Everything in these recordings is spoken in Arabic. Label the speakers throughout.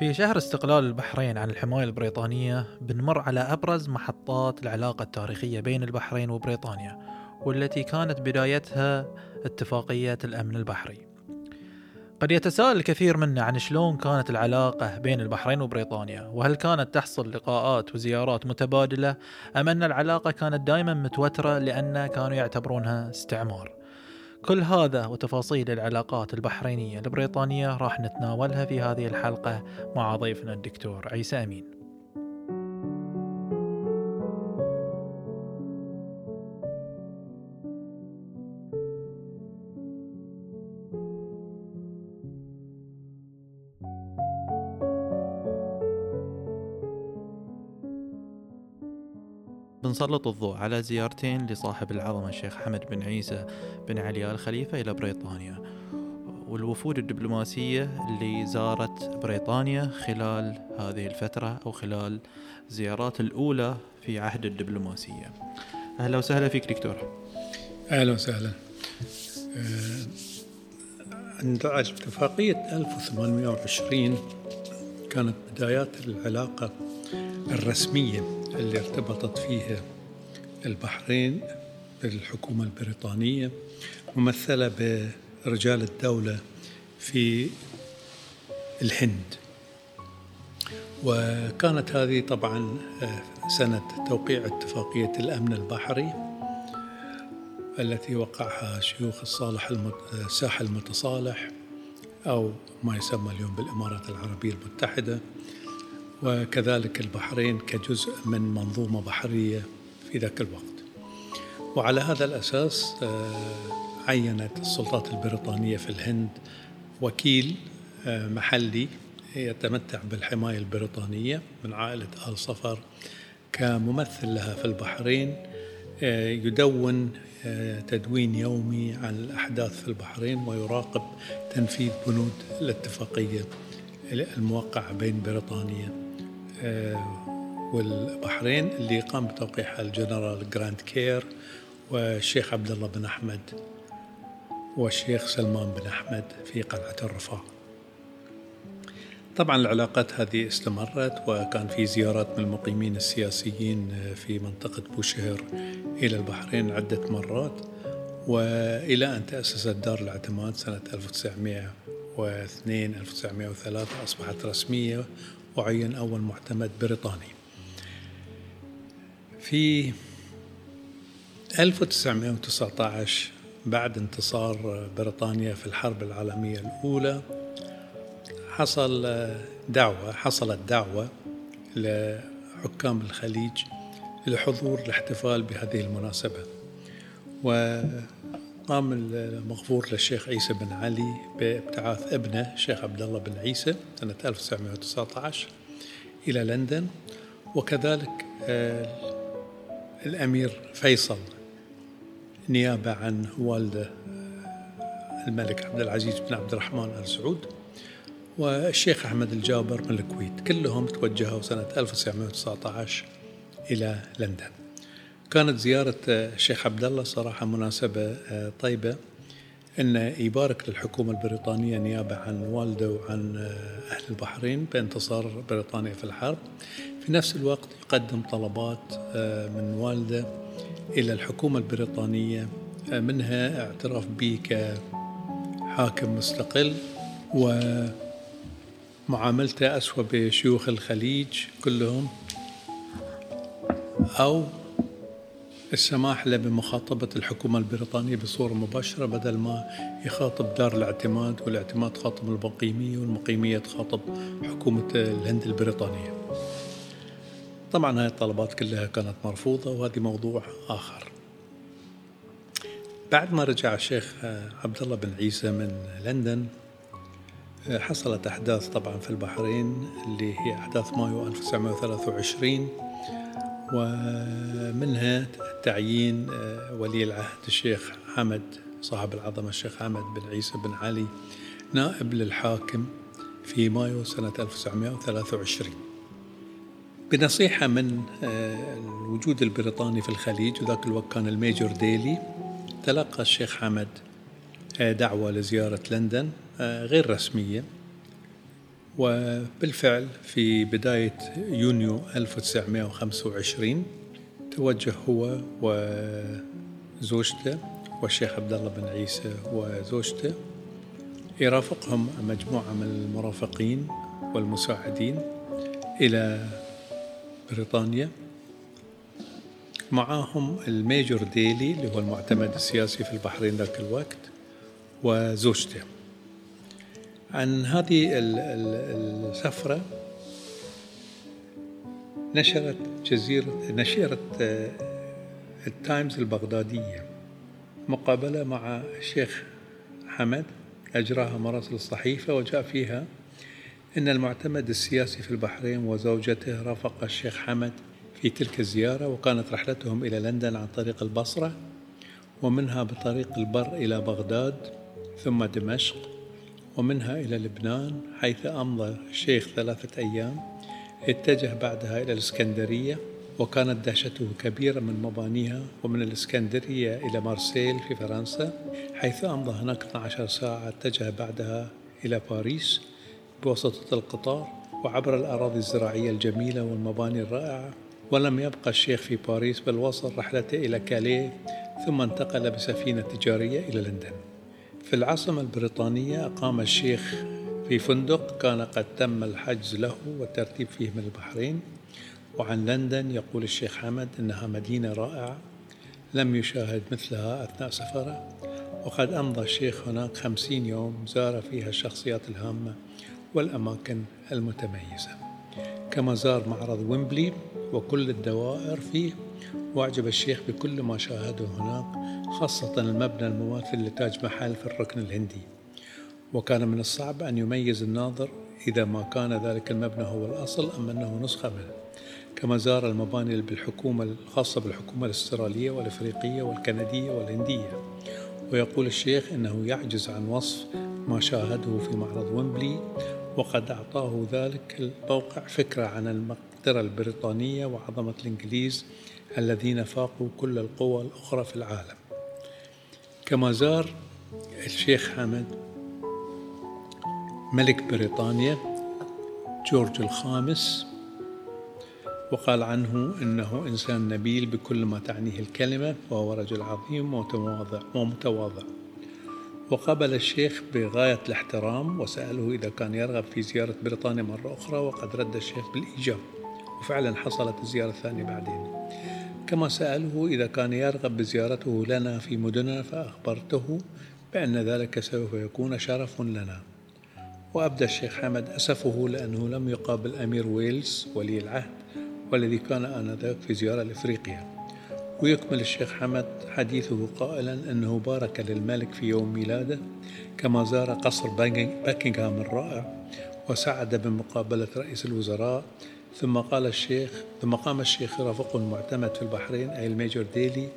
Speaker 1: في شهر استقلال البحرين عن الحماية البريطانية بنمر على أبرز محطات العلاقة التاريخية بين البحرين وبريطانيا والتي كانت بدايتها اتفاقية الأمن البحري. قد يتساءل الكثير منا عن شلون كانت العلاقة بين البحرين وبريطانيا وهل كانت تحصل لقاءات وزيارات متبادلة أم أن العلاقة كانت دائما متوترة لأن كانوا يعتبرونها استعمار. كل هذا وتفاصيل العلاقات البحرينية البريطانية راح نتناولها في هذه الحلقة مع ضيفنا الدكتور عيسى أمين. بنسلط الضوء على زيارتين لصاحب العظمة الشيخ حمد بن عيسى بن علي آل خليفة إلى بريطانيا. والوفود الدبلوماسية اللي زارت بريطانيا خلال هذه الفترة أو خلال زيارات الأولى في عهد الدبلوماسية. أهلا وسهلا فيك دكتور.
Speaker 2: أهلا وسهلا. آه، عند اتفاقية 1820 كانت بدايات العلاقة الرسمية اللي ارتبطت فيها البحرين بالحكومة البريطانية ممثلة برجال الدولة في الهند. وكانت هذه طبعا آه، سنة توقيع اتفاقية الأمن البحري التي وقعها شيوخ الصالح الساحل المتصالح أو ما يسمى اليوم بالإمارات العربية المتحدة. وكذلك البحرين كجزء من منظومة بحرية في ذاك الوقت. وعلى هذا الأساس آه، عينت السلطات البريطانية في الهند وكيل آه، محلي يتمتع بالحماية البريطانية من عائلة آل صفر كممثل لها في البحرين. آه، يدون تدوين يومي عن الأحداث في البحرين ويراقب تنفيذ بنود الاتفاقية الموقعة بين بريطانيا والبحرين اللي قام بتوقيعها الجنرال جراند كير والشيخ عبد الله بن أحمد والشيخ سلمان بن أحمد في قلعة الرفاع. طبعا العلاقات هذه استمرت وكان في زيارات من المقيمين السياسيين في منطقة بوشهر إلى البحرين عدة مرات وإلى أن تأسست دار الاعتماد سنة 1902 1903 أصبحت رسمية وعين أول معتمد بريطاني. في 1919 بعد انتصار بريطانيا في الحرب العالمية الأولى حصل دعوة حصلت دعوة لحكام الخليج لحضور الاحتفال بهذه المناسبة. وقام المغفور للشيخ عيسى بن علي بابتعاث ابنه الشيخ عبد الله بن عيسى سنة 1919 إلى لندن وكذلك آه، الأمير فيصل نيابة عن والده آه، الملك عبد العزيز بن عبد الرحمن آل سعود والشيخ أحمد الجابر من الكويت كلهم توجهوا سنة 1919 إلى لندن. كانت زيارة آه، الشيخ عبد الله صراحة مناسبة طيبة. أنه يبارك للحكومة البريطانية نيابة عن والده وعن أهل البحرين بانتصار بريطانيا في الحرب. في نفس الوقت يقدم طلبات آه، من والده إلى الحكومة البريطانية آه، منها اعتراف به كحاكم مستقل ومعاملته أسوأ بشيوخ الخليج كلهم أو السماح له بمخاطبة الحكومة البريطانية بصورة مباشرة بدل ما يخاطب دار الاعتماد والاعتماد خاطب المقيمية والمقيمية تخاطب حكومة الهند البريطانية. طبعا هاي الطلبات كلها كانت مرفوضة وهذه موضوع آخر. بعد ما رجع الشيخ عبد الله بن عيسى من لندن حصلت أحداث طبعا في البحرين اللي هي أحداث مايو 1923 ومنها تعيين آه، ولي العهد الشيخ حمد صاحب العظمة الشيخ حمد بن عيسى بن علي نائب للحاكم في مايو سنة 1923 بنصيحة من آه، الوجود البريطاني في الخليج وذاك الوقت كان الميجور ديلي تلقى الشيخ حمد آه، دعوة لزيارة لندن غير رسمية. وبالفعل في بداية يونيو 1925 توجه هو وزوجته والشيخ عبد الله بن عيسى وزوجته يرافقهم مجموعة من المرافقين والمساعدين إلى بريطانيا. معاهم الميجور ديلي اللي هو المعتمد السياسي في البحرين ذاك الوقت وزوجته. عن هذه السفرة نشرت جزيرة نشرت آه، التايمز البغدادية مقابلة مع الشيخ حمد أجراها مراسل الصحيفة وجاء فيها إن المعتمد السياسي في البحرين وزوجته رافق الشيخ حمد في تلك الزيارة وكانت رحلتهم إلى لندن عن طريق البصرة ومنها بطريق البر إلى بغداد ثم دمشق ومنها إلى لبنان حيث أمضى الشيخ ثلاثة أيام. اتجه بعدها إلى الإسكندرية وكانت دهشته كبيرة من مبانيها ومن الإسكندرية إلى مارسيل في فرنسا حيث أمضى هناك 12 ساعة اتجه بعدها إلى باريس بواسطة القطار وعبر الأراضي الزراعية الجميلة والمباني الرائعة. ولم يبقى الشيخ في باريس بل وصل رحلته إلى كاليه ثم انتقل بسفينة تجارية إلى لندن. في العاصمة البريطانية أقام الشيخ في فندق كان قد تم الحجز له والترتيب فيه من البحرين وعن لندن يقول الشيخ حمد إنها مدينة رائعة لم يشاهد مثلها أثناء سفره وقد أمضى الشيخ هناك خمسين يوم زار فيها الشخصيات الهامة والأماكن المتميزة. كما زار معرض ويمبلي وكل الدوائر فيه وأعجب الشيخ بكل ما شاهده هناك خاصة المبنى المماثل لتاج محل في الركن الهندي. وكان من الصعب أن يميز الناظر إذا ما كان ذلك المبنى هو الأصل أم أنه نسخة منه. كما زار المباني بالحكومة الخاصة بالحكومة الأسترالية والأفريقية والكندية والهندية. ويقول الشيخ إنه يعجز عن وصف ما شاهده في معرض ويمبلي وقد أعطاه ذلك الموقع فكرة عن المقدرة البريطانية وعظمة الإنجليز الذين فاقوا كل القوى الأخرى في العالم. كما زار الشيخ حمد ملك بريطانيا جورج الخامس وقال عنه إنه إنسان نبيل بكل ما تعنيه الكلمة وهو رجل عظيم ومتواضع ومتواضع. وقابل الشيخ بغاية الاحترام وسأله إذا كان يرغب في زيارة بريطانيا مرة أخرى وقد رد الشيخ بالإيجاب. وفعلا حصلت الزيارة الثانية بعدين. كما سأله إذا كان يرغب بزيارته لنا في مدننا فأخبرته بأن ذلك سوف يكون شرف لنا. وأبدى الشيخ حمد. أسفه لأنه لم يقابل أمير ويلز ولي العهد والذي كان آنذاك في زيارة لإفريقيا. ويكمل الشيخ حمد حديثه قائلا أنه بارك للملك في يوم ميلاده كما زار قصر باكنغهام الرائع وسعد بمقابلة رئيس الوزراء. ثم قال الشيخ ثم قام الشيخ رافقه المعتمد في البحرين أي الميجور ديلي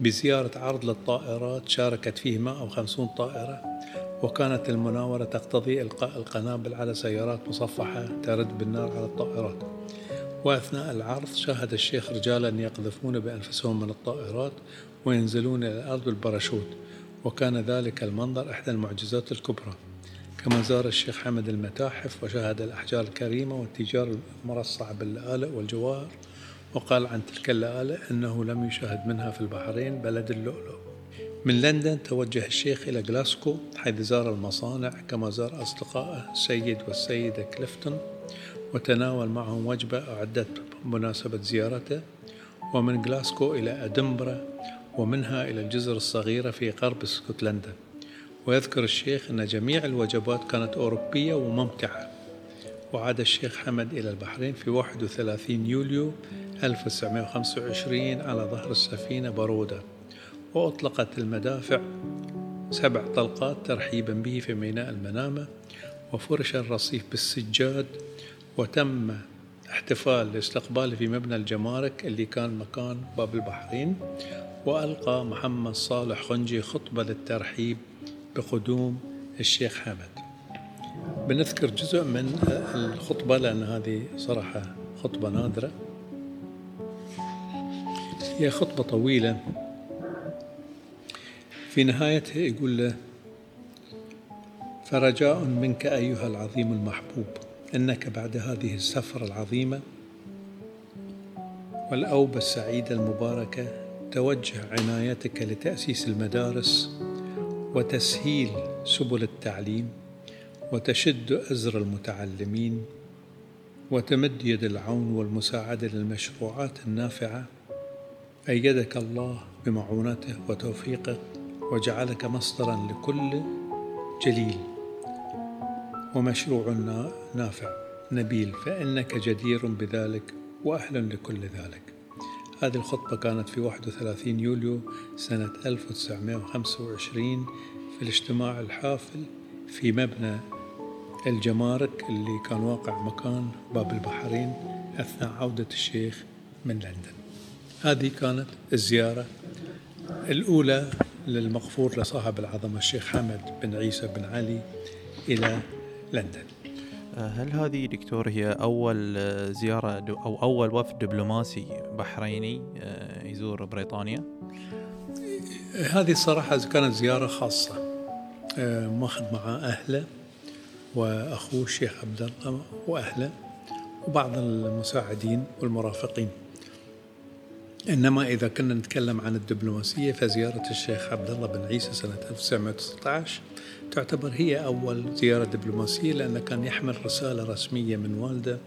Speaker 2: بزيارة عرض للطائرات شاركت فيه 150 طائرة. وكانت المناورة تقتضي إلقاء القنابل على سيارات مصفحة ترد بالنار على الطائرات. وأثناء العرض شاهد الشيخ رجالا يقذفون بأنفسهم من الطائرات وينزلون إلى الأرض بالباراشوت وكان ذلك المنظر إحدى المعجزات الكبرى. كما زار الشيخ حمد المتاحف وشاهد الأحجار الكريمة والتيجان المرصعة باللآلئ والجواهر وقال عن تلك اللآلئ أنه لم يشاهد منها في البحرين بلد اللؤلؤ. من لندن توجه الشيخ إلى غلاسكو حيث زار المصانع كما زار أصدقائه السيد والسيدة كليفتون وتناول معهم وجبة أعدت بمناسبة زيارته ومن غلاسكو إلى أدنبرا ومنها إلى الجزر الصغيرة في غرب اسكتلندا. ويذكر الشيخ أن جميع الوجبات كانت أوروبية وممتعة. وعاد الشيخ حمد إلى البحرين في 31 يوليو 1925 على ظهر السفينة برودة. وأطلقت المدافع سبع طلقات ترحيبا به في ميناء المنامة وفرش الرصيف بالسجاد وتم احتفال لاستقباله في مبنى الجمارك اللي كان مكان باب البحرين وألقى محمد صالح خنجي خطبة للترحيب بقدوم الشيخ حمد بنذكر جزء من الخطبة لأن هذه صراحة خطبة نادرة. هي خطبة طويلة. في نهايتها يقول له فرجاء منك أيها العظيم المحبوب إنك بعد هذه السفرة العظيمة والأوبة السعيدة المباركة توجه عنايتك لتأسيس المدارس وتسهيل سبل التعليم وتشد أزر المتعلمين وتمد يد العون والمساعدة للمشروعات النافعة. أيدك الله بمعونته وتوفيقه وجعلك مصدرا لكل جليل ومشروع نافع نبيل فإنك جدير بذلك وأهل لكل ذلك. هذه الخطبة كانت في 31 يوليو سنة 1925 في الاجتماع الحافل في مبنى الجمارك اللي كان واقع مكان باب البحرين أثناء عودة الشيخ من لندن. هذه كانت الزيارة الأولى للمغفور لصاحب العظمة الشيخ حمد بن عيسى بن علي إلى لندن
Speaker 1: آه، هل هذه دكتور هي أول زيارة أو أول وفد دبلوماسي بحريني آه، يزور بريطانيا؟
Speaker 2: هذه صراحة كانت زيارة خاصة آه، ماخذ معاه أهله وأخوه الشيخ عبد الله وأهله وبعض المساعدين والمرافقين إنما إذا كنا نتكلم عن الدبلوماسية فزيارة الشيخ عبد الله بن عيسى سنة 1919 تعتبر هي أول زيارة دبلوماسية لأنه كان يحمل رسالة رسمية من والده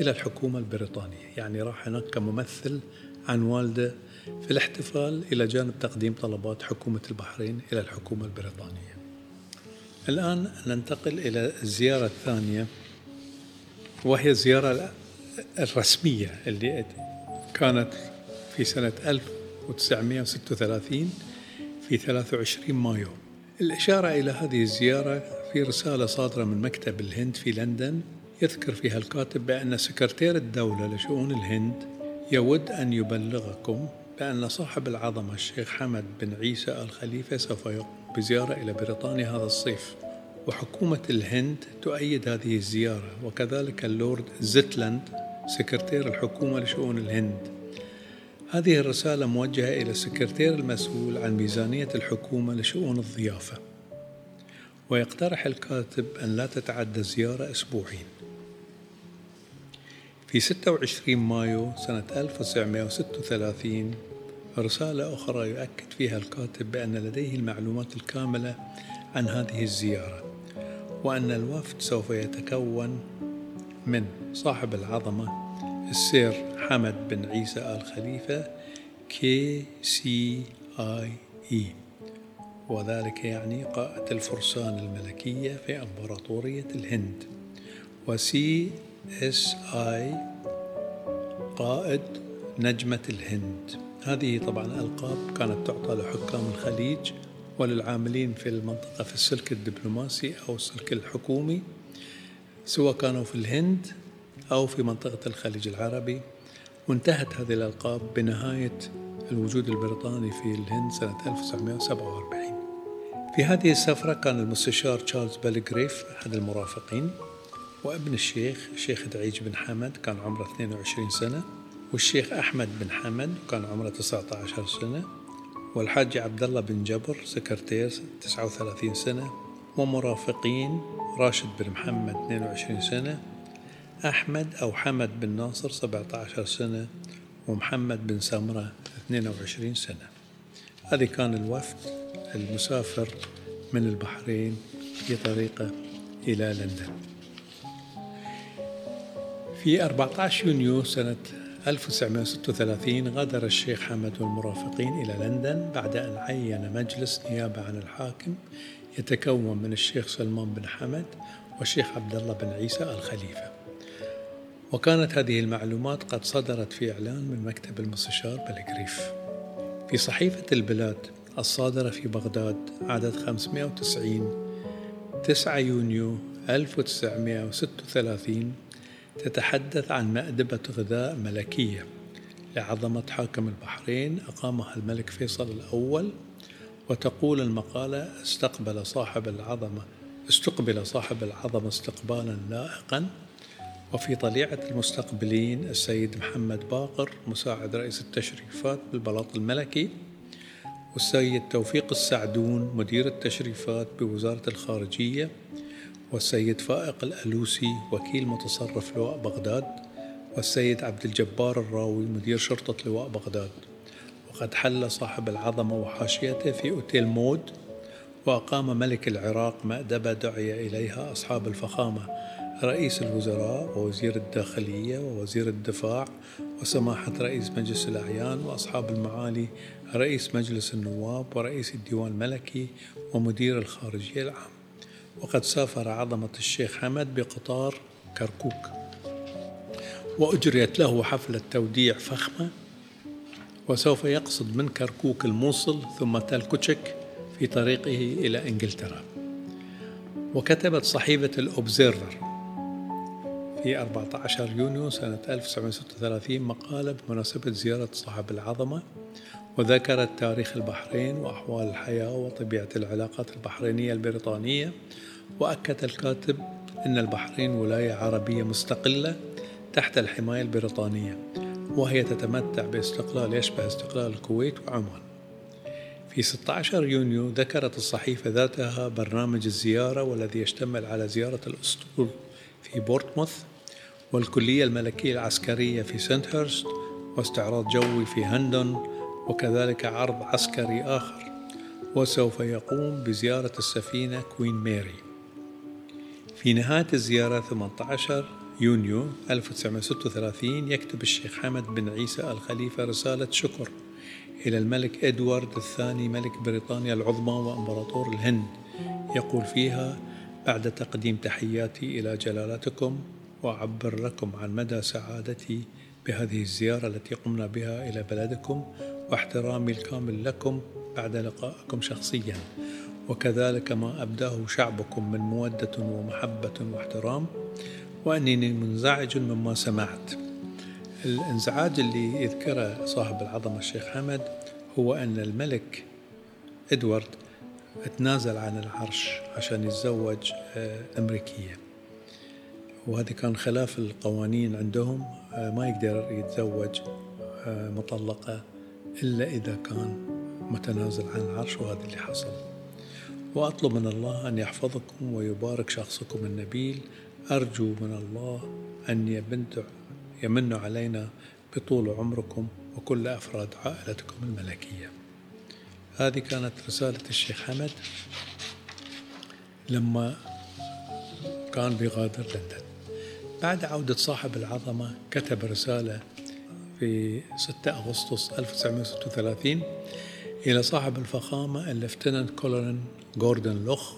Speaker 2: إلى الحكومة البريطانية. يعني راح هناك كممثل عن والده في الاحتفال إلى جانب تقديم طلبات حكومة البحرين إلى الحكومة البريطانية. الآن ننتقل إلى الزيارة الثانية وهي الزيارة الرسمية اللي كانت في سنة 1936 في 23 مايو. الإشارة إلى هذه الزيارة في رسالة صادرة من مكتب الهند في لندن يذكر فيها الكاتب بأن سكرتير الدولة لشؤون الهند يود أن يبلغكم بأن صاحب العظمة الشيخ حمد بن عيسى الخليفة سوف يقوم بزيارة إلى بريطانيا هذا الصيف وحكومة الهند تؤيد هذه الزيارة وكذلك اللورد زيتلاند سكرتير الحكومة لشؤون الهند. هذه الرسالة موجهة إلى السكرتير المسؤول عن ميزانية الحكومة لشؤون الضيافة. ويقترح الكاتب أن لا تتعدى الزيارة أسبوعين. في 26 مايو سنة 1936 رسالة أخرى يؤكد فيها الكاتب بأن لديه المعلومات الكاملة عن هذه الزيارة وأن الوفد سوف يتكون من صاحب العظمة السير حمد بن عيسى آل خليفة KCIE وذلك يعني قائد الفرسان الملكية في إمبراطورية الهند. و CSI قائد نجمة الهند. هذه طبعا ألقاب كانت تعطى لحكام الخليج وللعاملين في المنطقة في السلك الدبلوماسي أو السلك الحكومي سواء كانوا في الهند أو في منطقة الخليج العربي وانتهت هذه الألقاب بنهاية الوجود البريطاني في الهند سنة 1947 في هذه السفرة كان المستشار تشارلز بلغريف أحد المرافقين وابن الشيخ الشيخ دعيج بن حمد كان عمره 22 سنة والشيخ أحمد بن حمد كان عمره 19 سنة والحاج عبد الله بن جبر سكرتير 39 سنة ومرافقين راشد بن محمد 22 سنة أحمد أو حمد بن ناصر 17 سنة ومحمد بن سمرة 22 سنة. هذه كان الوفد المسافر من البحرين في طريقه إلى لندن. في 14 يونيو سنة 1936 غادر الشيخ حمد والمرافقين إلى لندن بعد أن عين مجلس نيابة عن الحاكم يتكون من الشيخ سلمان بن حمد والشيخ عبد الله بن عيسى الخليفة. وكانت هذه المعلومات قد صدرت في إعلان من مكتب المستشار بلغريف. في صحيفة البلاد الصادرة في بغداد عدد 590 9 يونيو 1936 تتحدث عن مأدبة غذاء ملكية لعظمة حاكم البحرين أقامها الملك فيصل الأول وتقول المقالة استقبل صاحب العظمة استقبل صاحب العظمة استقبالا لائقا. وفي طليعة المستقبلين السيد محمد باقر مساعد رئيس التشريفات بالبلاط الملكي والسيد توفيق السعدون مدير التشريفات بوزارة الخارجية والسيد فائق الألوسي وكيل متصرف لواء بغداد والسيد عبد الجبار الراوي مدير شرطة لواء بغداد. وقد حل صاحب العظمة وحاشيته في أوتيل مود وأقام ملك العراق مأدبة دعي إليها أصحاب الفخامة. رئيس الوزراء ووزير الداخلية ووزير الدفاع وسماحة رئيس مجلس الأعيان وأصحاب المعالي رئيس مجلس النواب ورئيس الديوان الملكي ومدير الخارجية العام. وقد سافر عظمة الشيخ حمد بقطار كركوك. وأجريت له حفلة توديع فخمة. وسوف يقصد من كركوك الموصل ثم تل كوتشك في طريقه إلى إنجلترا. وكتبت صحيفة الأوبزيرفر في 14 يونيو سنة 1936 مقالة بمناسبة زيارة صاحب العظمة وذكرت تاريخ البحرين وأحوال الحياة وطبيعة العلاقات البحرينية البريطانية وأكد الكاتب أن البحرين ولاية عربية مستقلة تحت الحماية البريطانية وهي تتمتع باستقلال يشبه استقلال الكويت وعمان. في 16 يونيو ذكرت الصحيفة ذاتها برنامج الزيارة والذي يشتمل على زيارة الأسطول في بورتسموث والكلية الملكية العسكرية في ساندهيرست واستعراض جوي في هندون وكذلك عرض عسكري آخر. وسوف يقوم بزيارة السفينة كوين ميري. في نهاية الزيارة 18 يونيو 1936 يكتب الشيخ حمد بن عيسى الخليفة رسالة شكر إلى الملك إدوارد الثاني ملك بريطانيا العظمى وإمبراطور الهند. يقول فيها بعد تقديم تحياتي إلى جلالتكم وأعبر لكم عن مدى سعادتي بهذه الزيارة التي قمنا بها إلى بلدكم واحترامي الكامل لكم بعد لقائكم شخصيا. وكذلك ما أبداه شعبكم من مودة ومحبة واحترام وأنني منزعج مما سمعت. الإنزعاج اللي يذكره صاحب العظمة الشيخ حمد هو أن الملك إدوارد تنازل عن العرش عشان يتزوج آه، أمريكية. وهذا كان خلاف القوانين عندهم. آه، ما يقدر يتزوج آه، مطلقة إلا إذا كان متنازل عن العرش وهذا اللي حصل. وأطلب من الله أن يحفظكم ويبارك شخصكم النبيل أرجو من الله أن يمن علينا بطول عمركم وكل أفراد عائلتكم الملكية. هذه كانت رسالة الشيخ حمد. لما كان بيغادر لندن. بعد عودة صاحب العظمة كتب رسالة في 6 أغسطس 1936 إلى صاحب الفخامة الليفتنانت كولونيل جوردن لوخ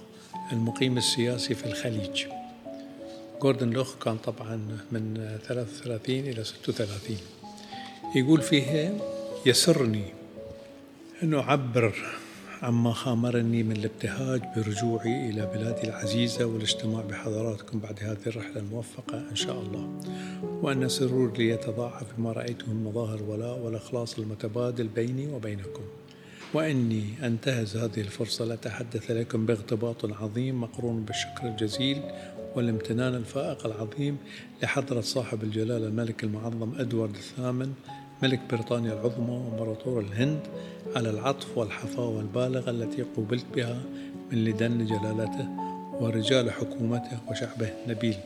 Speaker 2: المقيم السياسي في الخليج. جوردن لوخ كان طبعا من 33 إلى 36 يقول فيها يسرني أن أعبر عما خامرني من الابتهاج برجوعي إلى بلادي العزيزة والاجتماع بحضراتكم بعد هذه الرحلة الموفقة إن شاء الله. وأن سروري يتضاعف بما رأيته من مظاهر الولاء والإخلاص المتبادل بيني وبينكم. وإني أنتهز هذه الفرصة لأتحدث لكم باغتباط عظيم مقرون بالشكر الجزيل والامتنان الفائق العظيم لحضرة صاحب الجلالة الملك المعظم أدوارد الثامن ملك بريطانيا العظمى وامبراطور الهند على العطف والحفاوة البالغة التي قوبلت بها من لدن جلالته ورجال حكومته وشعبه النبيل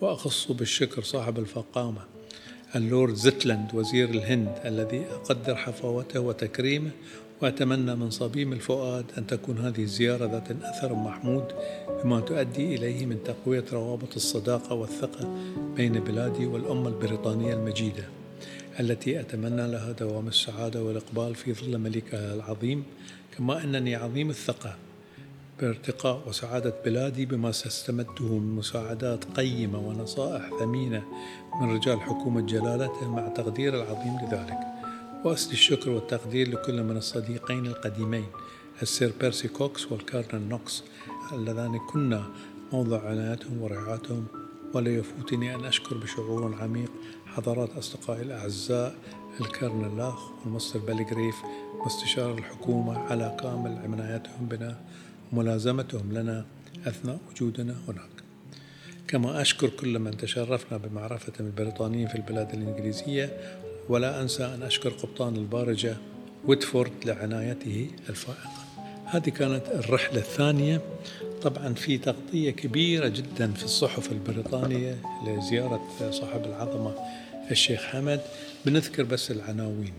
Speaker 2: وأخص بالشكر صاحب الفقامة اللورد زيتلاند وزير الهند الذي أقدر حفاوته وتكريمه وأتمنى من صميم الفؤاد أن تكون هذه الزيارة ذات أثر محمود بما تؤدي إليه من تقوية روابط الصداقة والثقة بين بلادي والأمة البريطانية المجيدة. التي أتمنى لها دوام السعادة والإقبال في ظل ملكها العظيم كما أنني عظيم الثقة بارتقاء وسعادة بلادي بما ساستمده من مساعدات قيمة ونصائح ثمينة من رجال حكومة جلالته مع تقدير العظيم لذلك. وأسدي الشكر والتقدير لكل من الصديقين القديمين السير بيرسي كوكس والكارنل نوكس اللذان كنا موضع عنايتهم ورعايتهم ولا يفوتني أن أشكر بشعور عميق حضرات أصدقائي الأعزاء الكرنل لاخ والمستر بلغريف مستشار الحكومة على كامل عنايتهم بنا وملازمتهم لنا أثناء وجودنا هناك. كما أشكر كل من تشرفنا بمعرفة البريطانيين في البلاد الإنجليزية ولا أنسى أن أشكر قبطان البارجة ويتفورد لعنايته الفائقة. هذه كانت الرحلة الثانية طبعا في تغطية كبيرة جدا في الصحف البريطانية لزيارة صاحب العظمة الشيخ حمد. بنذكر بس العناوين.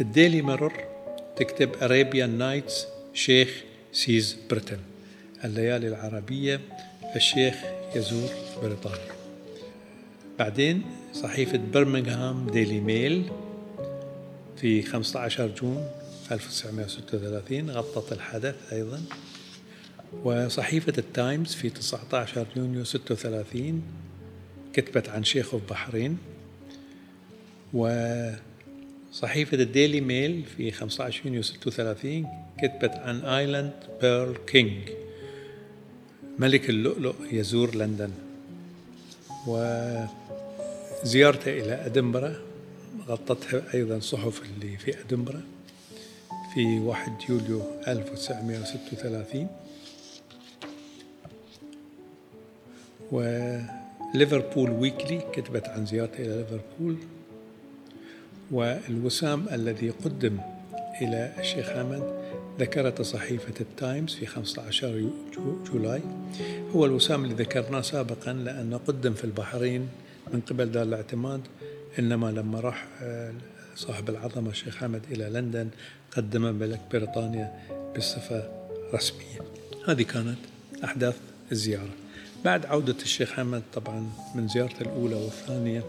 Speaker 2: الديلي مرر تكتب Arabian Nights Sheikh Sees Britain. الليالي العربية الشيخ يزور بريطانيا. بعدين صحيفة برمنغهام ديلي ميل في 15 June 1936 غطت الحدث أيضا. وصحيفة التايمز في 19 يونيو 36 كتبت عن شيخ البحرين وصحيفة الديلي ميل في 15 يونيو 36 كتبت عن Island Pearl King ملك اللؤلؤ يزور لندن. وزيارته إلى أدنبرة غطتها أيضا صحف اللي في أدنبرة. في 1 يوليو 1936 وليفربول ويكلي كتبت عن زيارته إلى ليفربول. والوسام الذي قدم إلى الشيخ حامد ذكرت صحيفة التايمز في 15 جولاي. هو الوسام اللي ذكرناه سابقا لأنه قدم في البحرين من قبل دار الاعتماد إنما لما راح آه، صاحب العظمة الشيخ حمد إلى لندن قدم ملك بريطانيا بصفة رسمية. هذه كانت أحداث الزيارة. بعد عودة الشيخ حمد طبعا من زيارته الأولى والثانية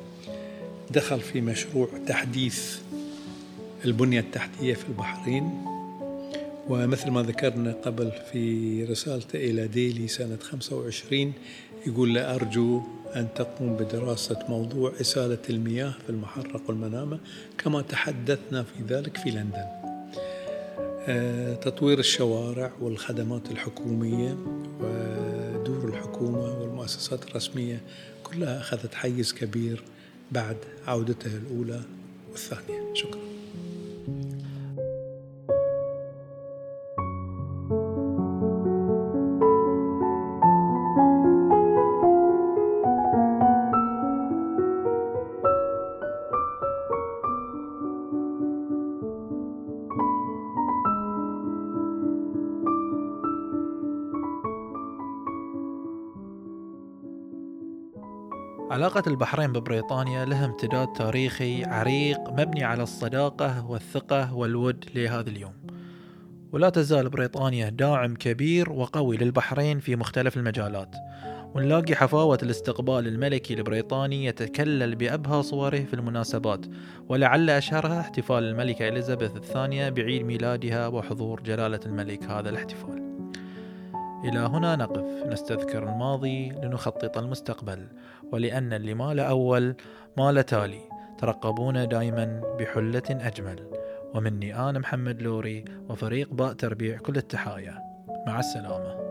Speaker 2: دخل في مشروع تحديث البنية التحتية في البحرين. ومثل ما ذكرنا قبل في رسالته إلى ديلي سنة 25 يقول له أرجو أن تقوم بدراسة موضوع إسالة المياه في المحرق والمنامة كما تحدثنا في ذلك في لندن. آه، تطوير الشوارع والخدمات الحكومية ودور الحكومة والمؤسسات الرسمية كلها أخذت حيز كبير بعد عودته الأولى والثانية. شكرا.
Speaker 1: علاقة البحرين ببريطانيا لها امتداد تاريخي عريق مبني على الصداقة والثقة والود لهذا اليوم. ولا تزال بريطانيا داعم كبير وقوي للبحرين في مختلف المجالات. ونلاقي حفاوة الاستقبال الملكي البريطاني يتكلل بأبهى صوره في المناسبات ولعل أشهرها احتفال الملكة إليزابيث الثانية بعيد ميلادها وحضور جلالة الملك. هذا الاحتفال. إلى هنا نقف. نستذكر الماضي لنخطط المستقبل. ولأن اللي مال أول مال تالي. ترقبونا دائما بحلة أجمل. ومني أنا محمد لوري وفريق باء تربيع كل التحايا. مع السلامة.